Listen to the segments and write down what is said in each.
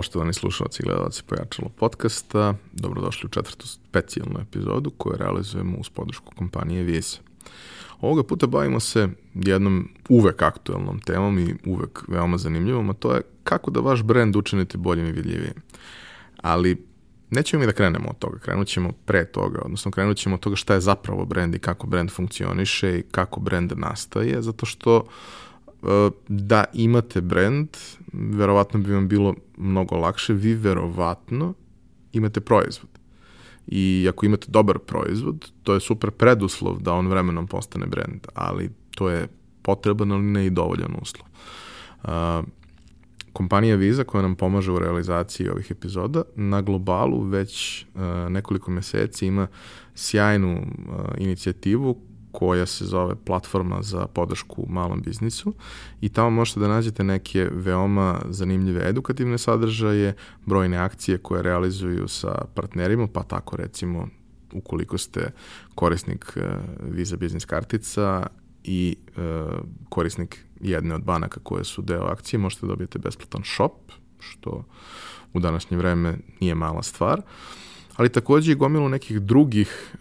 Poštovani slušalci i gledalci Pojačalo podcasta, dobrodošli u četvrtu specijalnu epizodu koju realizujemo uz podršku kompanije Visa. Ovoga puta bavimo se jednom uvek aktuelnom temom i uvek veoma zanimljivom, a to je kako da vaš brend učinite boljim i vidljivijim. Ali nećemo mi da krenemo od toga, krenut ćemo pre toga, odnosno krenut ćemo od toga šta je zapravo brend i kako brend funkcioniše i kako brend nastaje, zato što uh, da imate brand, verovatno bi vam bilo mnogo lakše, vi verovatno imate proizvod. I ako imate dobar proizvod, to je super preduslov da on vremenom postane brand, ali to je potreban, ali ne i dovoljan uslov. Uh, kompanija Visa koja nam pomaže u realizaciji ovih epizoda na globalu već uh, nekoliko meseci ima sjajnu inicijativu koja se zove platforma za podršku malom biznisu i tamo možete da nađete neke veoma zanimljive edukativne sadržaje, brojne akcije koje realizuju sa partnerima, pa tako recimo ukoliko ste korisnik uh, Visa Business kartica i uh, korisnik jedne od banaka koje su deo akcije, možete da dobijete besplatan shop, što u današnje vreme nije mala stvar. Uh, ali takođe i gomilu nekih drugih uh,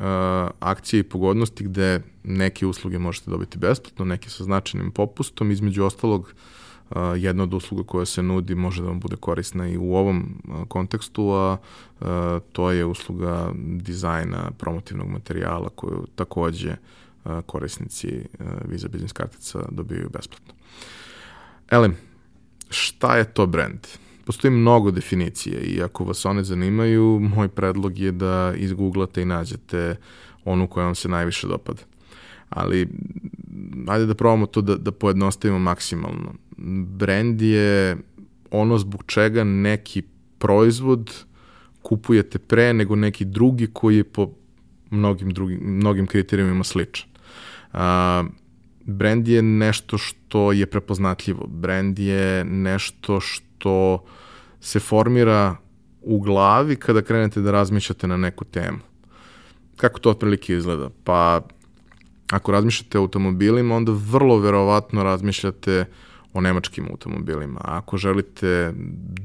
akcija i pogodnosti gde neke usluge možete dobiti besplatno, neke sa značajnim popustom, između ostalog uh, jedna od usluga koja se nudi može da vam bude korisna i u ovom uh, kontekstu, a uh, to je usluga dizajna promotivnog materijala koju takođe uh, korisnici uh, Visa Business kartica dobijaju besplatno. Elem, šta je to brand? Postoji mnogo definicije i ako vas one zanimaju, moj predlog je da izgooglate i nađete onu koja vam se najviše dopada. Ali, ajde da probamo to da, da pojednostavimo maksimalno. Brand je ono zbog čega neki proizvod kupujete pre nego neki drugi koji je po mnogim, drugim, mnogim kriterijumima sličan. A, brand je nešto što je prepoznatljivo. Brand je nešto što se formira u glavi kada krenete da razmišljate na neku temu. Kako to otprilike izgleda? Pa, ako razmišljate o automobilima, onda vrlo verovatno razmišljate o nemačkim automobilima. A ako želite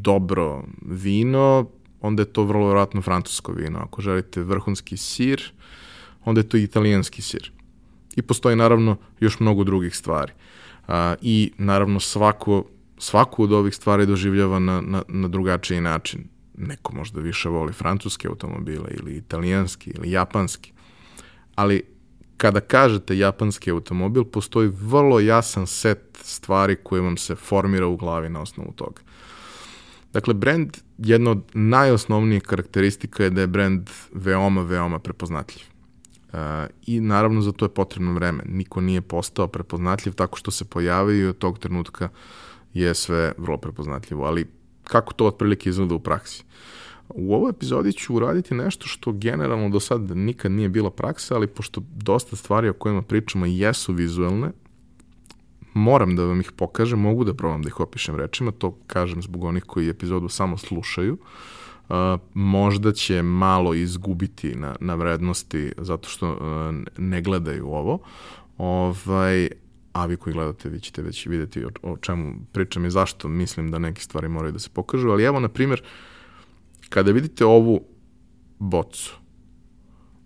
dobro vino, onda je to vrlo verovatno francusko vino. Ako želite vrhunski sir, onda je to italijanski sir. I postoji naravno još mnogo drugih stvari. A, I naravno svako svaku od ovih stvari doživljava na, na, na drugačiji način. Neko možda više voli francuske automobile ili italijanski ili japanski. Ali kada kažete japanski automobil, postoji vrlo jasan set stvari koje vam se formira u glavi na osnovu toga. Dakle, brand, jedna od najosnovnijih karakteristika je da je brand veoma, veoma prepoznatljiv. Uh, I naravno za to je potrebno vreme. Niko nije postao prepoznatljiv tako što se pojavio i od tog trenutka uh, je sve vrlo prepoznatljivo, ali kako to otprilike izgleda u praksi? U ovoj epizodi ću uraditi nešto što generalno do sad nikad nije bila praksa, ali pošto dosta stvari o kojima pričamo jesu vizuelne, moram da vam ih pokažem, mogu da probam da ih opišem rečima, to kažem zbog onih koji epizodu samo slušaju. Uh, možda će malo izgubiti na, na vrednosti zato što uh, ne gledaju ovo, ovaj, a vi koji gledate vi ćete već videti o, o čemu pričam i zašto mislim da neke stvari moraju da se pokažu, ali evo na primjer kada vidite ovu bocu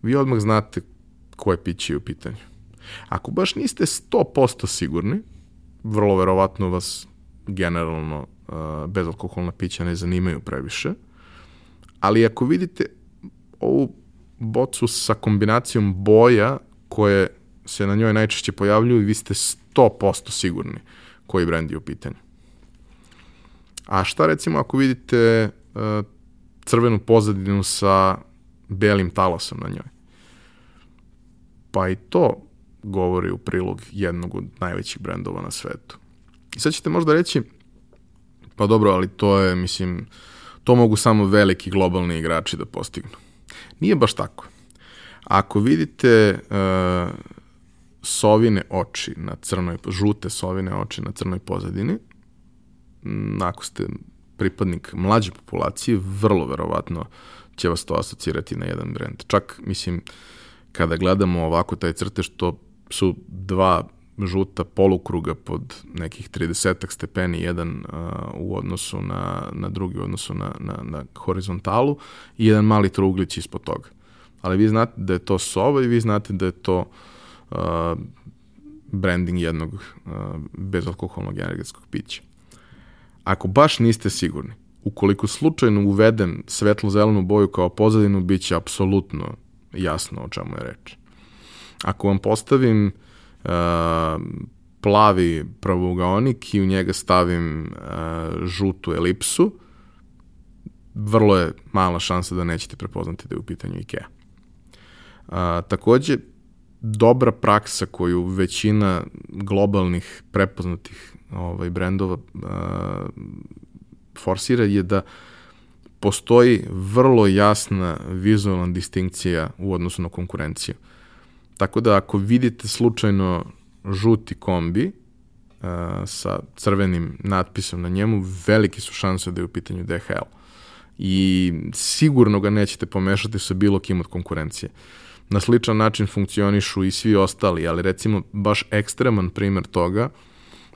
vi odmah znate koje piće je u pitanju. Ako baš niste 100% sigurni, vrlo verovatno vas generalno uh, bezalkoholna pića ne zanimaju previše, ali ako vidite ovu bocu sa kombinacijom boja koje se na njoj najčešće pojavljuju i vi ste 100% sigurni koji brend je u pitanju. A šta recimo ako vidite uh, crvenu pozadinu sa belim talasom na njoj? Pa i to govori u prilog jednog od najvećih brendova na svetu. I sad ćete možda reći, pa dobro, ali to je, mislim, to mogu samo veliki globalni igrači da postignu. Nije baš tako. Ako vidite uh, sovine oči na crnoj, žute sovine oči na crnoj pozadini, ako ste pripadnik mlađe populacije, vrlo verovatno će vas to asocirati na jedan brend. Čak, mislim, kada gledamo ovako taj crtež, to su dva žuta polukruga pod nekih 30 stepeni jedan uh, u odnosu na, na drugi u odnosu na, na, na horizontalu i jedan mali trouglić ispod toga. Ali vi znate da je to sova i vi znate da je to uh, branding jednog uh, bezalkoholnog energetskog pića. Ako baš niste sigurni, ukoliko slučajno uvedem svetlo-zelenu boju kao pozadinu, bit će apsolutno jasno o čemu je reč. Ako vam postavim uh, plavi pravougaonik i u njega stavim uh, žutu elipsu, vrlo je mala šansa da nećete prepoznati da je u pitanju IKEA. Uh, takođe, dobra praksa koju većina globalnih prepoznatih ovaj, brendova uh, forsira je da postoji vrlo jasna vizualna distinkcija u odnosu na konkurenciju. Tako da ako vidite slučajno žuti kombi uh, sa crvenim natpisom na njemu, velike su šanse da je u pitanju DHL. I sigurno ga nećete pomešati sa bilo kim od konkurencije. Na sličan način funkcionišu i svi ostali, ali recimo baš ekstreman primer toga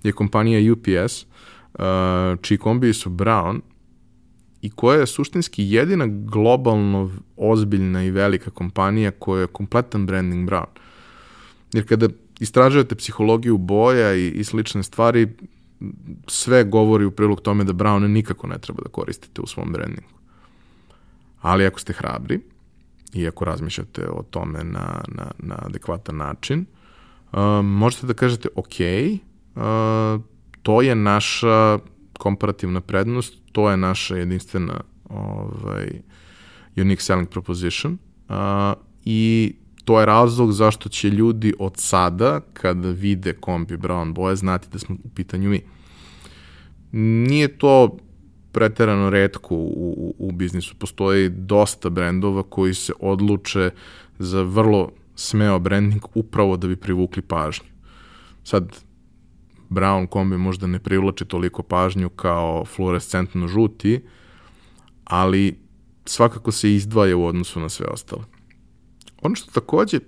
je kompanija UPS, uh, čiji kombiji su brown i koja je suštinski jedina globalno ozbiljna i velika kompanija koja je kompletan branding brown. Jer kada istražujete psihologiju boja i, i slične stvari, sve govori u prilog tome da brown nikako ne treba da koristite u svom brandingu. Ali ako ste hrabri i ako razmišljate o tome na, na, na adekvatan način, uh, možete da kažete ok, uh, to je naša komparativna prednost, to je naša jedinstvena ovaj, unique selling proposition uh, i to je razlog zašto će ljudi od sada, kada vide kombi brown boje, znati da smo u pitanju mi. Nije to preterano redko u, u, u biznisu. Postoji dosta brendova koji se odluče za vrlo smeo branding upravo da bi privukli pažnju. Sad, brown kombi možda ne privlači toliko pažnju kao fluorescentno žuti, ali svakako se izdvaja u odnosu na sve ostale. Ono što takođe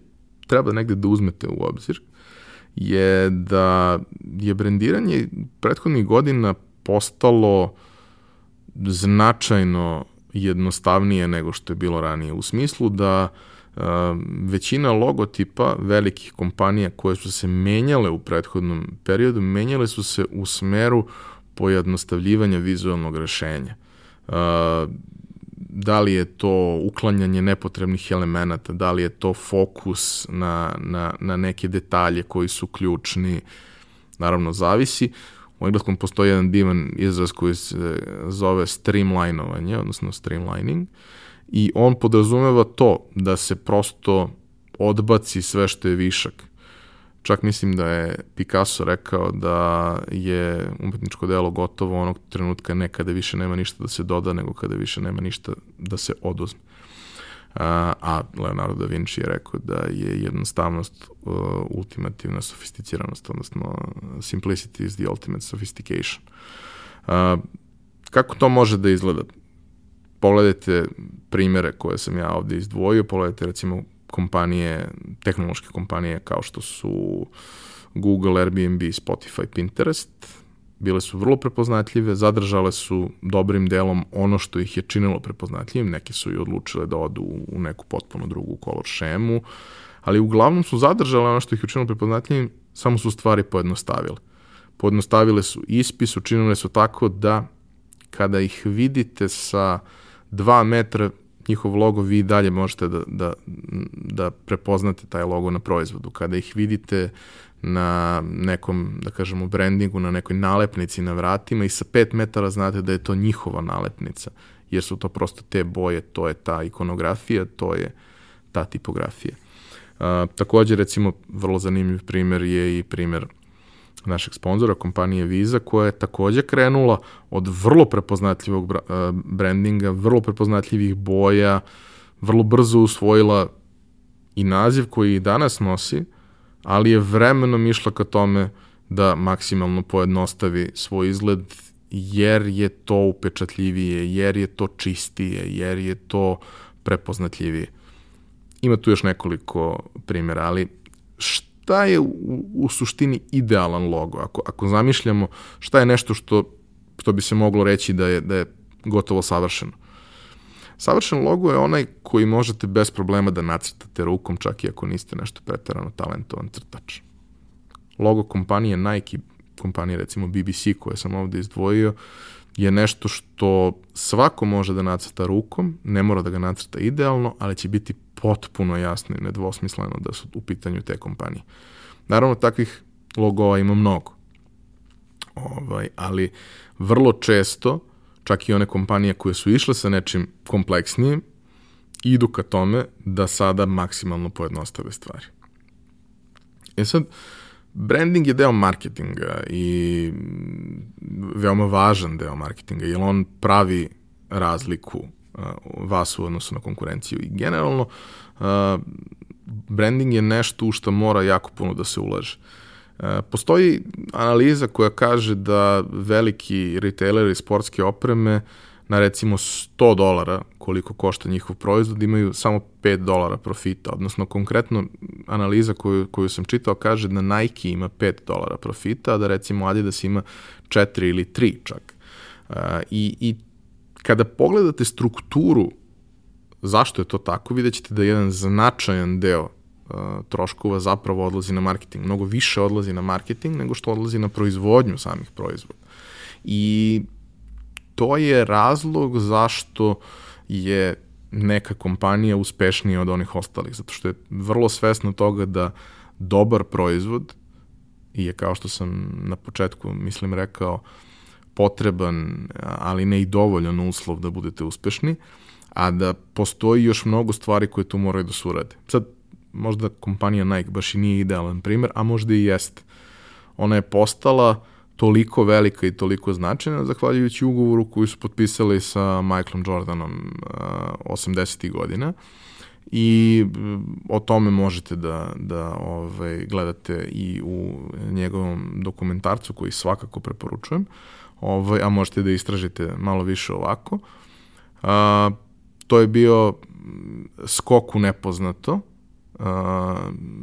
treba negde da uzmete u obzir je da je brendiranje prethodnih godina postalo značajno jednostavnije nego što je bilo ranije. U smislu da većina logotipa velikih kompanija koje su se menjale u prethodnom periodu, menjale su se u smeru pojednostavljivanja vizualnog rešenja. Da li je to uklanjanje nepotrebnih elemenata, da li je to fokus na, na, na neke detalje koji su ključni, naravno zavisi. U engleskom postoji jedan divan izraz koji se zove streamlinovanje, odnosno streamlining, i on podrazumeva to da se prosto odbaci sve što je višak. Čak mislim da je Picasso rekao da je umetničko delo gotovo onog trenutka ne kada više nema ništa da se doda, nego kada više nema ništa da se oduzme. A, Leonardo da Vinci je rekao da je jednostavnost uh, ultimativna sofisticiranost, odnosno simplicity is the ultimate sophistication. Uh, kako to može da izgleda? pogledajte primere koje sam ja ovde izdvojio, pogledajte recimo kompanije, tehnološke kompanije kao što su Google, Airbnb, Spotify, Pinterest, bile su vrlo prepoznatljive, zadržale su dobrim delom ono što ih je činilo prepoznatljivim, neke su i odlučile da odu u neku potpuno drugu kolor šemu, ali uglavnom su zadržale ono što ih je učinilo prepoznatljivim, samo su stvari pojednostavile. Pojednostavile su ispis, učinile su tako da kada ih vidite sa uh, dva metra njihov logo vi dalje možete da, da, da prepoznate taj logo na proizvodu. Kada ih vidite na nekom, da kažemo, brandingu, na nekoj nalepnici na vratima i sa 5 metara znate da je to njihova nalepnica, jer su to prosto te boje, to je ta ikonografija, to je ta tipografija. Uh, takođe, recimo, vrlo zanimljiv primer je i primer našeg sponzora, kompanije Visa, koja je takođe krenula od vrlo prepoznatljivog brandinga, vrlo prepoznatljivih boja, vrlo brzo usvojila i naziv koji i danas nosi, ali je vremenom išla ka tome da maksimalno pojednostavi svoj izgled, jer je to upečatljivije, jer je to čistije, jer je to prepoznatljivije. Ima tu još nekoliko primjera, ali šta je u, u suštini idealan logo? Ako, ako zamišljamo šta je nešto što, što bi se moglo reći da je, da je gotovo savršeno. Savršen logo je onaj koji možete bez problema da nacrtate rukom, čak i ako niste nešto pretarano talentovan crtač. Logo kompanije Nike, kompanije recimo BBC koje sam ovde izdvojio, je nešto što svako može da nacrta rukom, ne mora da ga nacrta idealno, ali će biti potpuno jasno i nedvosmisleno da su u pitanju te kompanije. Naravno, takvih logova ima mnogo. Ovaj, ali vrlo često, čak i one kompanije koje su išle sa nečim kompleksnijim, idu ka tome da sada maksimalno pojednostave stvari. E sad, branding je deo marketinga i veoma važan deo marketinga, jer on pravi razliku vas u odnosu na konkurenciju. I generalno, branding je nešto u što mora jako puno da se ulaže. Postoji analiza koja kaže da veliki retaileri sportske opreme na recimo 100 dolara koliko košta njihov proizvod imaju samo 5 dolara profita, odnosno konkretno analiza koju, koju sam čitao kaže da Nike ima 5 dolara profita, a da recimo Adidas ima 4 ili 3 čak. I, i Kada pogledate strukturu zašto je to tako, vidjet ćete da jedan značajan deo troškova zapravo odlazi na marketing. Mnogo više odlazi na marketing nego što odlazi na proizvodnju samih proizvoda. I to je razlog zašto je neka kompanija uspešnija od onih ostalih, zato što je vrlo svesno toga da dobar proizvod je, kao što sam na početku, mislim, rekao, potreban, ali ne i dovoljan uslov da budete uspešni, a da postoji još mnogo stvari koje tu moraju da se urade. Sad, možda kompanija Nike baš i nije idealan primer, a možda i jeste. Ona je postala toliko velika i toliko značajna zahvaljujući ugovoru koju su potpisali sa Michaelom Jordanom uh, 80. godina i o tome možete da, da ovaj, gledate i u njegovom dokumentarcu koji svakako preporučujem. Uh, ovaj, a možete da istražite malo više ovako. A, to je bio skok u nepoznato,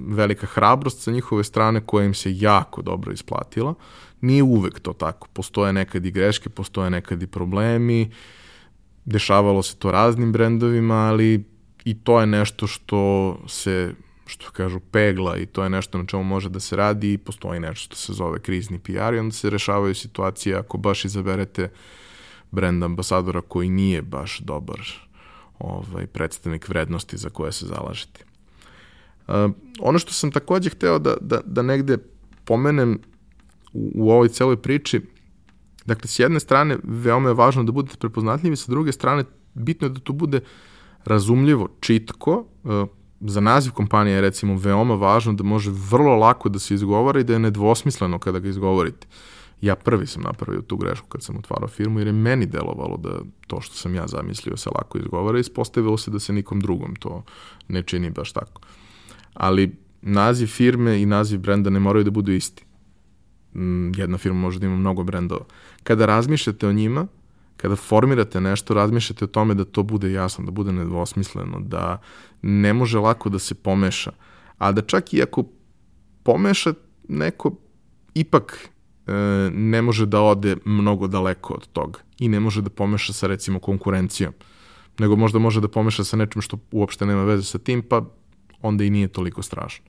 velika hrabrost sa njihove strane koja im se jako dobro isplatila. Nije uvek to tako. Postoje nekad i greške, postoje nekad i problemi, dešavalo se to raznim brendovima, ali i to je nešto što se što kažu pegla i to je nešto na čemu može da se radi i postoji nešto što se zove krizni PR i onda se rešavaju situacije ako baš izaberete brend ambasadora koji nije baš dobar ovaj, predstavnik vrednosti za koje se zalažete. Uh, ono što sam takođe hteo da, da, da negde pomenem u, u ovoj celoj priči, dakle, s jedne strane, veoma je važno da budete prepoznatljivi, sa druge strane, bitno je da to bude razumljivo, čitko, uh, za naziv kompanije je recimo veoma važno da može vrlo lako da se izgovara i da je nedvosmisleno kada ga izgovorite. Ja prvi sam napravio tu grešku kad sam otvarao firmu jer je meni delovalo da to što sam ja zamislio se lako izgovara i ispostavilo se da se nikom drugom to ne čini baš tako. Ali naziv firme i naziv brenda ne moraju da budu isti. Mm, jedna firma može da ima mnogo brendova. Kada razmišljate o njima, kada formirate nešto, razmišljate o tome da to bude jasno, da bude nedvosmisleno, da ne može lako da se pomeša, a da čak i ako pomeša neko, ipak e, ne može da ode mnogo daleko od toga i ne može da pomeša sa recimo konkurencijom, nego možda može da pomeša sa nečim što uopšte nema veze sa tim, pa onda i nije toliko strašno.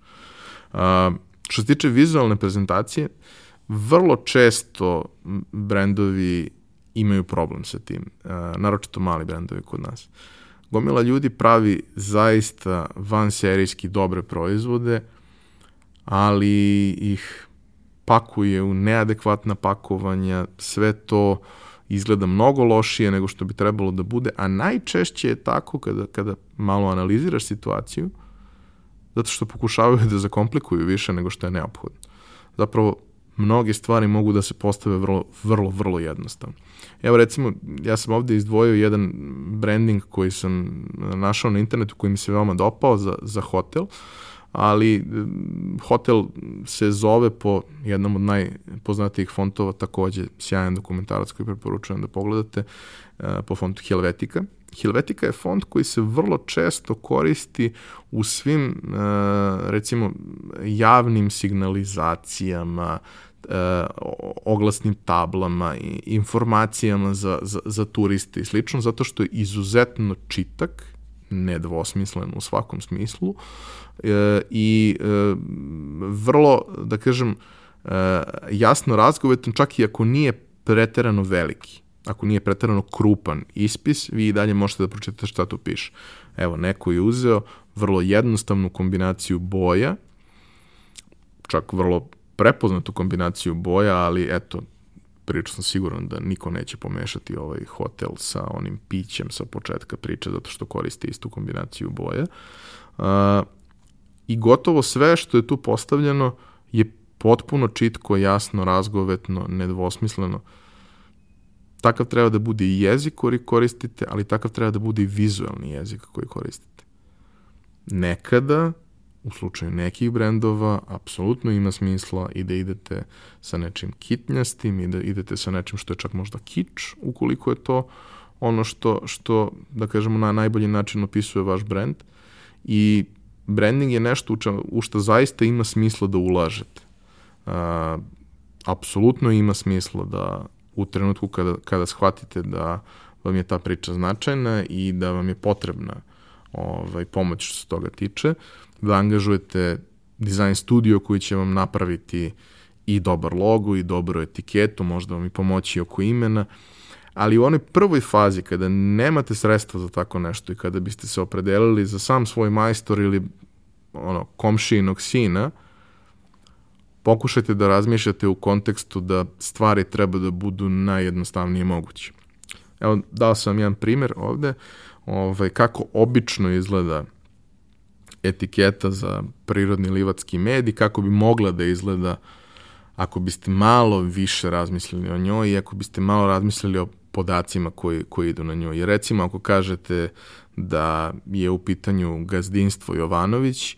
A, što se tiče vizualne prezentacije, vrlo često brendovi imaju problem sa tim, uh, naročito mali brendovi kod nas. Gomila ljudi pravi zaista van serijski dobre proizvode, ali ih pakuje u neadekvatna pakovanja, sve to izgleda mnogo lošije nego što bi trebalo da bude, a najčešće je tako kada, kada malo analiziraš situaciju, zato što pokušavaju da zakomplikuju više nego što je neophodno. Zapravo, mnoge stvari mogu da se postave vrlo, vrlo, vrlo jednostavno. Evo recimo, ja sam ovde izdvojio jedan branding koji sam našao na internetu koji mi se veoma dopao za, za hotel, ali hotel se zove po jednom od najpoznatijih fontova, takođe sjajan dokumentarac koji preporučujem da pogledate, po fontu Helvetika Helvetica je font koji se vrlo često koristi u svim, e, recimo, javnim signalizacijama, e, oglasnim tablama informacijama za, za, za turiste i slično, zato što je izuzetno čitak, nedvosmislen u svakom smislu e, i vrlo, da kažem, jasno razgovetan, čak i ako nije preterano veliki ako nije pretarano krupan ispis, vi i dalje možete da pročitate šta tu piše. Evo, neko je uzeo vrlo jednostavnu kombinaciju boja, čak vrlo prepoznatu kombinaciju boja, ali eto, sam siguran da niko neće pomešati ovaj hotel sa onim pićem sa početka priče, zato što koristi istu kombinaciju boja. Uh, I gotovo sve što je tu postavljeno je potpuno čitko, jasno, razgovetno, nedvosmisleno. Uh, takav treba da bude i jezik koji koristite, ali takav treba da bude i vizualni jezik koji koristite. Nekada, u slučaju nekih brendova, apsolutno ima smisla i da idete sa nečim kitnjastim i da idete sa nečim što je čak možda kič, ukoliko je to ono što, što da kažemo, na najbolji način opisuje vaš brend. I branding je nešto u, što zaista ima smisla da ulažete. Uh, apsolutno ima smisla da u trenutku kada, kada shvatite da vam je ta priča značajna i da vam je potrebna ovaj, pomoć što se toga tiče, da angažujete dizajn studio koji će vam napraviti i dobar logo i dobru etiketu, možda vam i pomoći oko imena, ali u onoj prvoj fazi kada nemate sredstva za tako nešto i kada biste se opredelili za sam svoj majstor ili ono, komšijinog sina, pokušajte da razmišljate u kontekstu da stvari treba da budu najjednostavnije moguće. Evo, dao sam jedan primer ovde, ovaj, kako obično izgleda etiketa za prirodni livatski med i kako bi mogla da izgleda ako biste malo više razmislili o njoj i ako biste malo razmislili o podacima koji, koji idu na njoj. Jer recimo ako kažete da je u pitanju gazdinstvo Jovanović,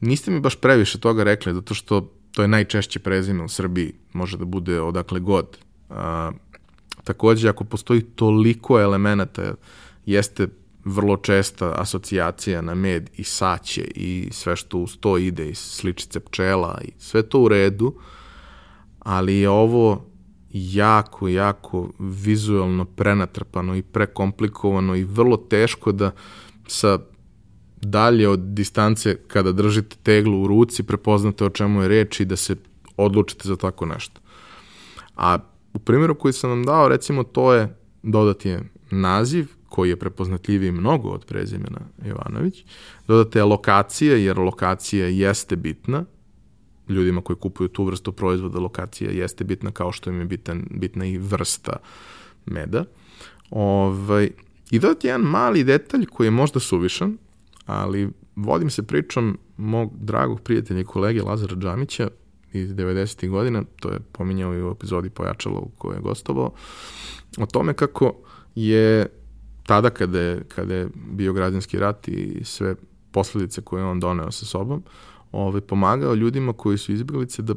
niste mi baš previše toga rekli, zato što to je najčešće prezime u Srbiji, može da bude odakle god. A, takođe, ako postoji toliko elemenata, jeste vrlo česta asocijacija na med i saće i sve što uz to ide i sličice pčela i sve to u redu, ali je ovo jako, jako vizualno prenatrpano i prekomplikovano i vrlo teško da sa dalje od distance kada držite teglu u ruci, prepoznate o čemu je reč i da se odlučite za tako nešto. A u primjeru koji sam vam dao, recimo, to je dodati je naziv, koji je prepoznatljiviji mnogo od prezimena Jovanović, dodate lokacija, jer lokacija jeste bitna, ljudima koji kupuju tu vrstu proizvoda, lokacija jeste bitna kao što im je bitan, bitna i vrsta meda. Ovaj, I dodati jedan mali detalj koji je možda suvišan, ali vodim se pričom mog dragog prijatelja i kolege Lazara Džamića iz 90. godina, to je pominjao i u epizodi Pojačalo u kojoj je gostovao, o tome kako je tada kada je, kada je bio građanski rat i sve posledice koje on doneo sa sobom, ovaj, pomagao ljudima koji su izbjeglice da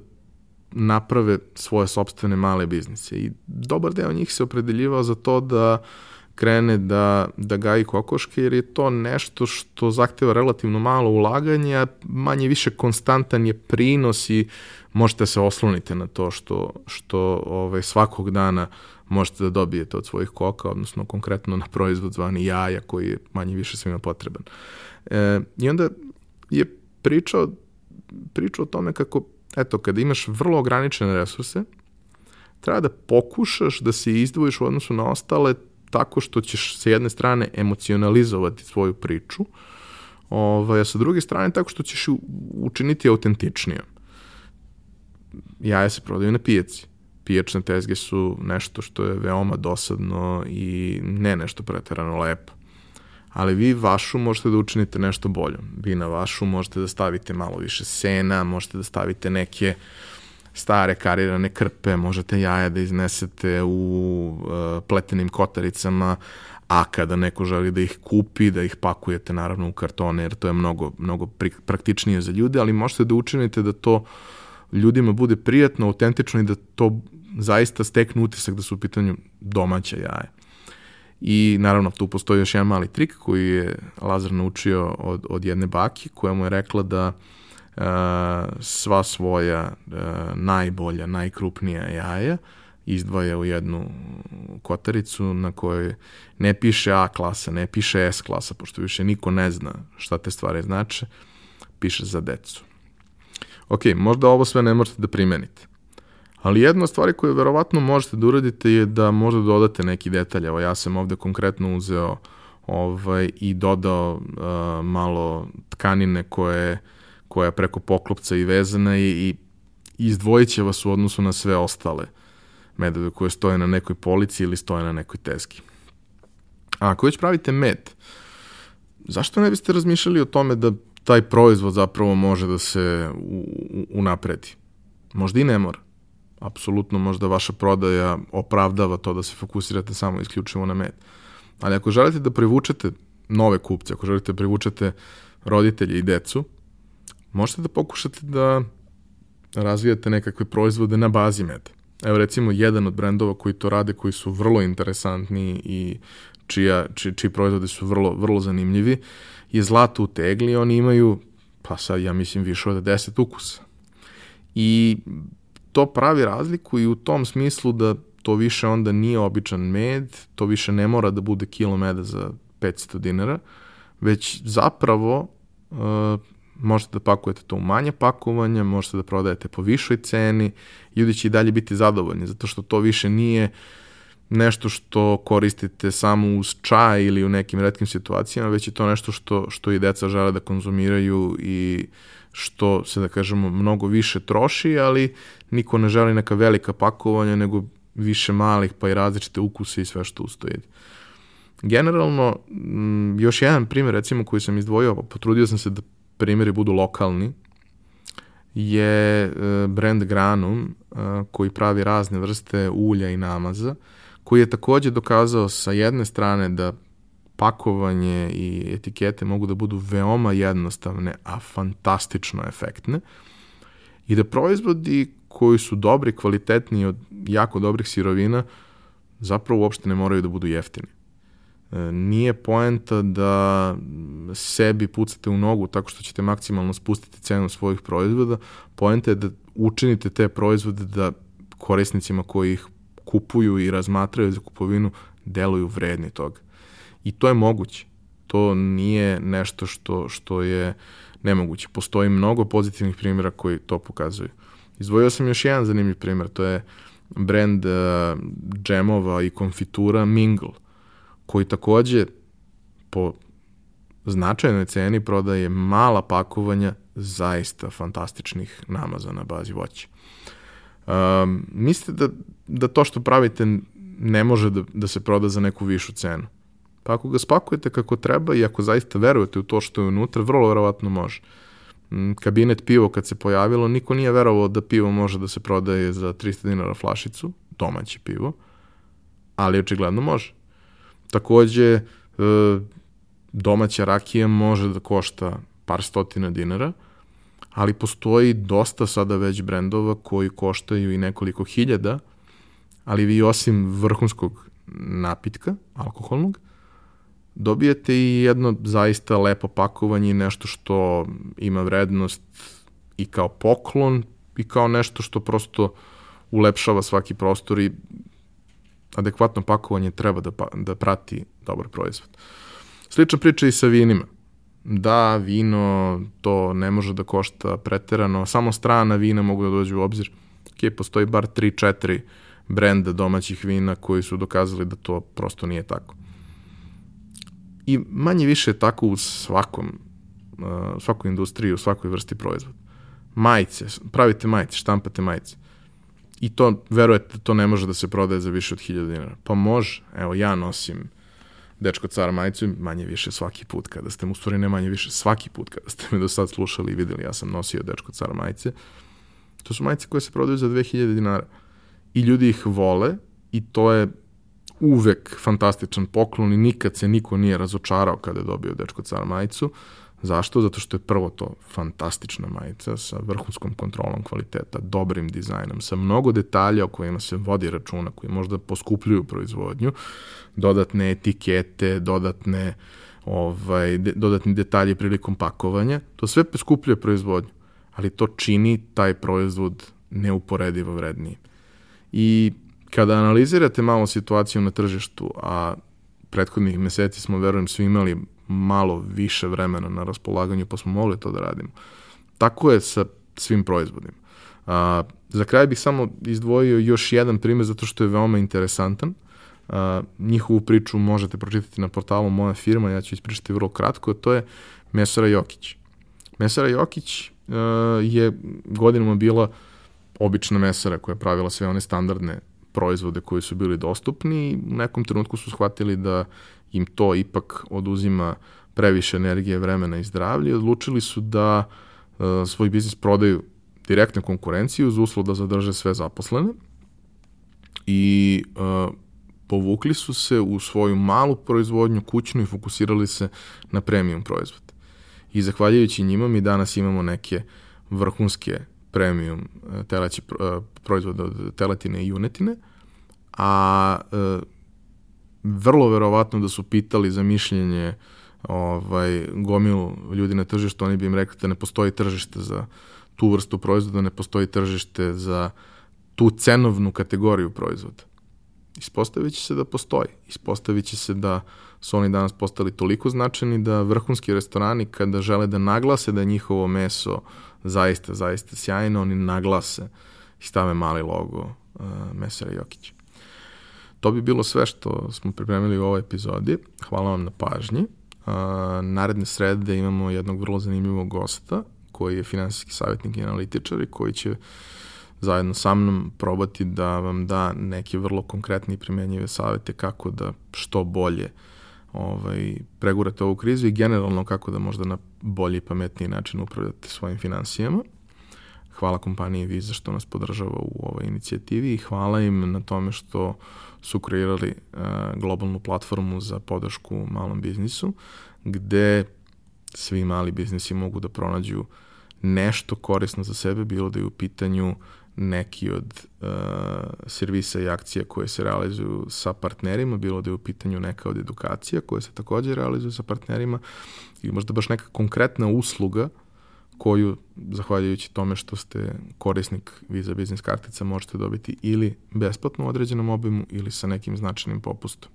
naprave svoje sobstvene male biznise. I dobar deo njih se opredeljivao za to da uh, krene da, da gaji kokoške, jer je to nešto što zahteva relativno malo ulaganja, manje više konstantan je prinos i možete se osloniti na to što, što ovaj, svakog dana možete da dobijete od svojih koka, odnosno konkretno na proizvod zvani jaja koji je manje više svima potreban. E, I onda je pričao, pričao o tome kako, eto, kada imaš vrlo ograničene resurse, treba da pokušaš da se izdvojiš u odnosu na ostale tako što ćeš sa jedne strane emocionalizovati svoju priču, ovaj, a sa druge strane tako što ćeš učiniti autentičnijom. Jaja se prodaju na pijaci. Pijačne tezge su nešto što je veoma dosadno i ne nešto preterano lepo. Ali vi vašu možete da učinite nešto boljom. Vi na vašu možete da stavite malo više sena, možete da stavite neke uh, stare karirane krpe, možete jaja da iznesete u uh, pletenim kotaricama, a kada neko želi da ih kupi, da ih pakujete naravno u kartone, jer to je mnogo, mnogo praktičnije za ljude, ali možete da učinite da to ljudima bude prijatno, autentično i da to zaista steknu utisak da su u pitanju domaća jaja. I naravno tu postoji još jedan mali trik koji je Lazar naučio od, od jedne baki koja mu je rekla da uh, sva svoja uh, najbolja, najkrupnija jaja izdvaja u jednu kotaricu na kojoj ne piše A klasa, ne piše S klasa, pošto više niko ne zna šta te stvari znače, piše za decu. Ok, možda ovo sve ne možete da primenite, ali jedna stvar koju verovatno možete da uradite je da možda dodate neki detalj. Evo ja sam ovde konkretno uzeo ovaj, i dodao uh, malo tkanine koje, koja je preko poklopca i vezana i, i izdvojit će vas u odnosu na sve ostale medove koje stoje na nekoj polici ili stoje na nekoj teski. A ako već pravite med, zašto ne biste razmišljali o tome da taj proizvod zapravo može da se unapredi? Možda i ne mora apsolutno možda vaša prodaja opravdava to da se fokusirate samo isključivo na med. Ali ako želite da privučete nove kupce, ako želite da privučete roditelje i decu, možete da pokušate da razvijate nekakve proizvode na bazi meda. Evo recimo jedan od brendova koji to rade, koji su vrlo interesantni i čija, či, čiji proizvode su vrlo, vrlo zanimljivi, je zlato u tegli, oni imaju, pa sad ja mislim više od 10 ukusa. I to pravi razliku i u tom smislu da to više onda nije običan med, to više ne mora da bude kilo meda za 500 dinara, već zapravo uh, možete da pakujete to u manje pakovanja, možete da prodajete po višoj ceni, ljudi će i dalje biti zadovoljni, zato što to više nije nešto što koristite samo uz čaj ili u nekim redkim situacijama, već je to nešto što, što i deca žele da konzumiraju i što se, da kažemo, mnogo više troši, ali niko ne želi neka velika pakovanja, nego više malih, pa i različite ukuse i sve što ustoji. Generalno, još jedan primjer, recimo, koji sam izdvojio, potrudio sam se da primjeri budu lokalni, je e, brand Granum, e, koji pravi razne vrste ulja i namaza, koji je takođe dokazao sa jedne strane da pakovanje i etikete mogu da budu veoma jednostavne, a fantastično efektne i da proizvodi koji su dobri, kvalitetni od jako dobrih sirovina zapravo uopšte ne moraju da budu jeftini. E, nije poenta da sebi pucate u nogu tako što ćete maksimalno spustiti cenu svojih proizvoda, poenta je da učinite te proizvode da korisnicima koji ih kupuju i razmatraju za kupovinu deluju vredni toga. I to je moguće. To nije nešto što, što je nemoguće. Postoji mnogo pozitivnih primjera koji to pokazuju. Izdvojio sam još jedan zanimljiv primjer, to je brand uh, džemova i konfitura Mingle, koji takođe po značajnoj ceni prodaje mala pakovanja zaista fantastičnih namaza na bazi voća. Um, mislite da, da to što pravite ne može da, da se proda za neku višu cenu? Pa ako ga spakujete kako treba i ako zaista verujete u to što je unutra, vrlo verovatno može. Mm, kabinet pivo kad se pojavilo, niko nije verovao da pivo može da se prodaje za 300 dinara flašicu, domaće pivo, ali očigledno može. Takođe, e, domaća rakija može da košta par stotina dinara, ali postoji dosta sada već brendova koji koštaju i nekoliko hiljada, ali vi osim vrhunskog napitka, alkoholnog, dobijete i jedno zaista lepo pakovanje i nešto što ima vrednost i kao poklon i kao nešto što prosto ulepšava svaki prostor i adekvatno pakovanje treba da, pa, da prati dobar proizvod. Slična priča i sa vinima. Da, vino, to ne može da košta preterano, samo strana vina mogu da dođu u obzir. Ok, postoji bar 3-4 brenda domaćih vina koji su dokazali da to prosto nije tako. I manje više tako u svakom, svakoj industriji, u svakoj vrsti proizvoda. Majice, pravite majice, štampate majice. I to, verujete, to ne može da se prodaje za više od 1000 dinara. Pa može, evo ja nosim dečko car majicu manje više svaki put kada ste, u stvari ne manje više svaki put kada ste me do sad slušali i videli, ja sam nosio dečko car majice. To su majice koje se prodaju za 2000 dinara. I ljudi ih vole i to je uvek fantastičan poklon i nikad se niko nije razočarao kada je dobio dečko car majicu, Zašto? Zato što je prvo to fantastična majica sa vrhunskom kontrolom kvaliteta, dobrim dizajnom, sa mnogo detalja o kojima se vodi računa, koji možda poskupljuju proizvodnju, dodatne etikete, dodatne ovaj, de, dodatni detalji prilikom pakovanja, to sve poskupljuje proizvodnju, ali to čini taj proizvod neuporedivo vredniji. I kada analizirate malo situaciju na tržištu, a prethodnih meseci smo, verujem, svi imali malo više vremena na raspolaganju, pa smo mogli to da radimo. Tako je sa svim proizvodima. A, za kraj bih samo izdvojio još jedan primjer zato što je veoma interesantan. A, njihovu priču možete pročitati na portalu Moja firma, ja ću ispričati vrlo kratko, to je Mesara Jokić. Mesara Jokić a, je godinama bila obična mesara koja je pravila sve one standardne proizvode koji su bili dostupni i u nekom trenutku su shvatili da im to ipak oduzima previše energije, vremena i zdravlja odlučili su da uh, svoj biznis prodaju direktnu konkurenciju uz uslov da zadrže sve zaposlene i uh, povukli su se u svoju malu proizvodnju kućnu i fokusirali se na premium proizvod. I zahvaljujući njima mi danas imamo neke vrhunske premium teleći proizvode od teletine i junetine, a vrlo verovatno da su pitali za mišljenje ovaj, gomilu ljudi na tržištu, oni bi im rekli da ne postoji tržište za tu vrstu proizvoda, ne postoji tržište za tu cenovnu kategoriju proizvoda. Ispostavit će se da postoji. Ispostavit će se da su oni danas postali toliko značajni da vrhunski restorani kada žele da naglase da njihovo meso zaista, zaista sjajno, oni naglase i stave mali logo uh, Mesara Jokića. To bi bilo sve što smo pripremili u ovoj epizodi. Hvala vam na pažnji. Uh, naredne srede imamo jednog vrlo zanimljivog gosta koji je finansijski savjetnik i analitičar i koji će zajedno sa mnom probati da vam da neke vrlo konkretne i primenjive savete kako da što bolje ovaj, pregurate ovu krizu i generalno kako da možda na bolji i pametniji način upravljate svojim financijama. Hvala kompaniji Visa što nas podržava u ovoj inicijativi i hvala im na tome što su kreirali uh, globalnu platformu za podršku malom biznisu, gde svi mali biznisi mogu da pronađu nešto korisno za sebe, bilo da je u pitanju neki od uh, servisa i akcija koje se realizuju sa partnerima, bilo da je u pitanju neka od edukacija koje se takođe realizuju sa partnerima ili možda baš neka konkretna usluga koju, zahvaljujući tome što ste korisnik Visa Business kartica, možete dobiti ili besplatno u određenom obimu ili sa nekim značajnim popustom.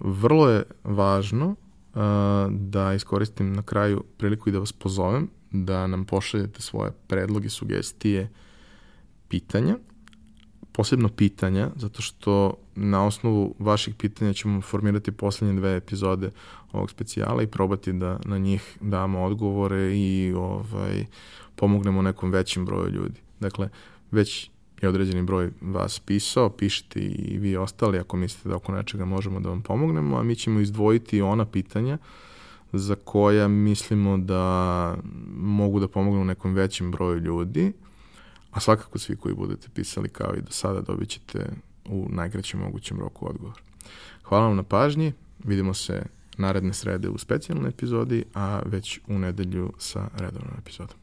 Vrlo je važno uh, da iskoristim na kraju priliku i da vas pozovem da nam pošaljete svoje predloge, sugestije, pitanja, posebno pitanja, zato što na osnovu vaših pitanja ćemo formirati poslednje dve epizode ovog specijala i probati da na njih damo odgovore i ovaj, pomognemo nekom većim broju ljudi. Dakle, već je određeni broj vas pisao, pišite i vi ostali ako mislite da oko nečega možemo da vam pomognemo, a mi ćemo izdvojiti ona pitanja za koja mislimo da mogu da pomognu nekom većem broju ljudi, a svakako svi koji budete pisali kao i do sada dobit ćete u najkraćem mogućem roku odgovor. Hvala vam na pažnji, vidimo se naredne srede u specijalnoj epizodi, a već u nedelju sa redovnom epizodom.